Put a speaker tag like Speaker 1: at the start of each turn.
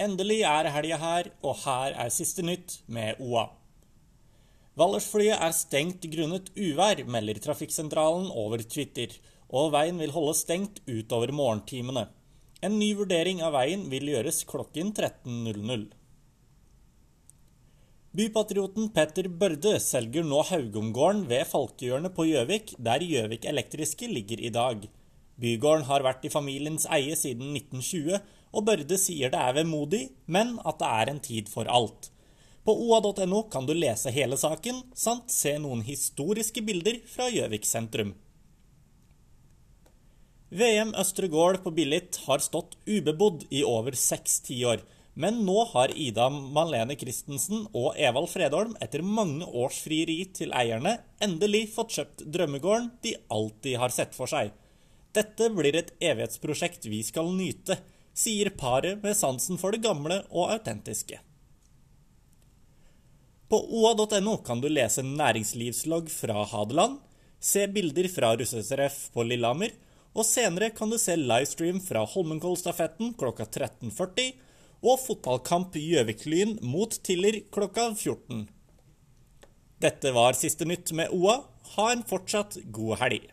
Speaker 1: Endelig er helga her, og her er siste nytt med OA. Valdresflyet er stengt grunnet uvær, melder trafikksentralen over Twitter, og veien vil holde stengt utover morgentimene. En ny vurdering av veien vil gjøres klokken 13.00. Bypatrioten Petter Børde selger nå Haugomgården ved Falkehjørnet på Gjøvik, der Gjøvik Elektriske ligger i dag. Bygården har vært i familiens eie siden 1920, og Børde sier det er vemodig, men at det er en tid for alt. På oa.no kan du lese hele saken, samt se noen historiske bilder fra Gjøvik sentrum. VM Østre Gård på Billit har stått ubebodd i over seks tiår, men nå har Ida Malene Christensen og Evald Fredholm etter mange års frieri til eierne endelig fått kjøpt drømmegården de alltid har sett for seg. Dette blir et evighetsprosjekt vi skal nyte, sier paret med sansen for det gamle og autentiske. På oa.no kan du lese næringslivslogg fra Hadeland, se bilder fra russetreff på Lillehammer, og senere kan du se livestream fra Holmenkollstafetten klokka 13.40 og fotballkamp Gjøvik-Lyn mot Tiller klokka 14. Dette var siste nytt med OA. Ha en fortsatt god helg.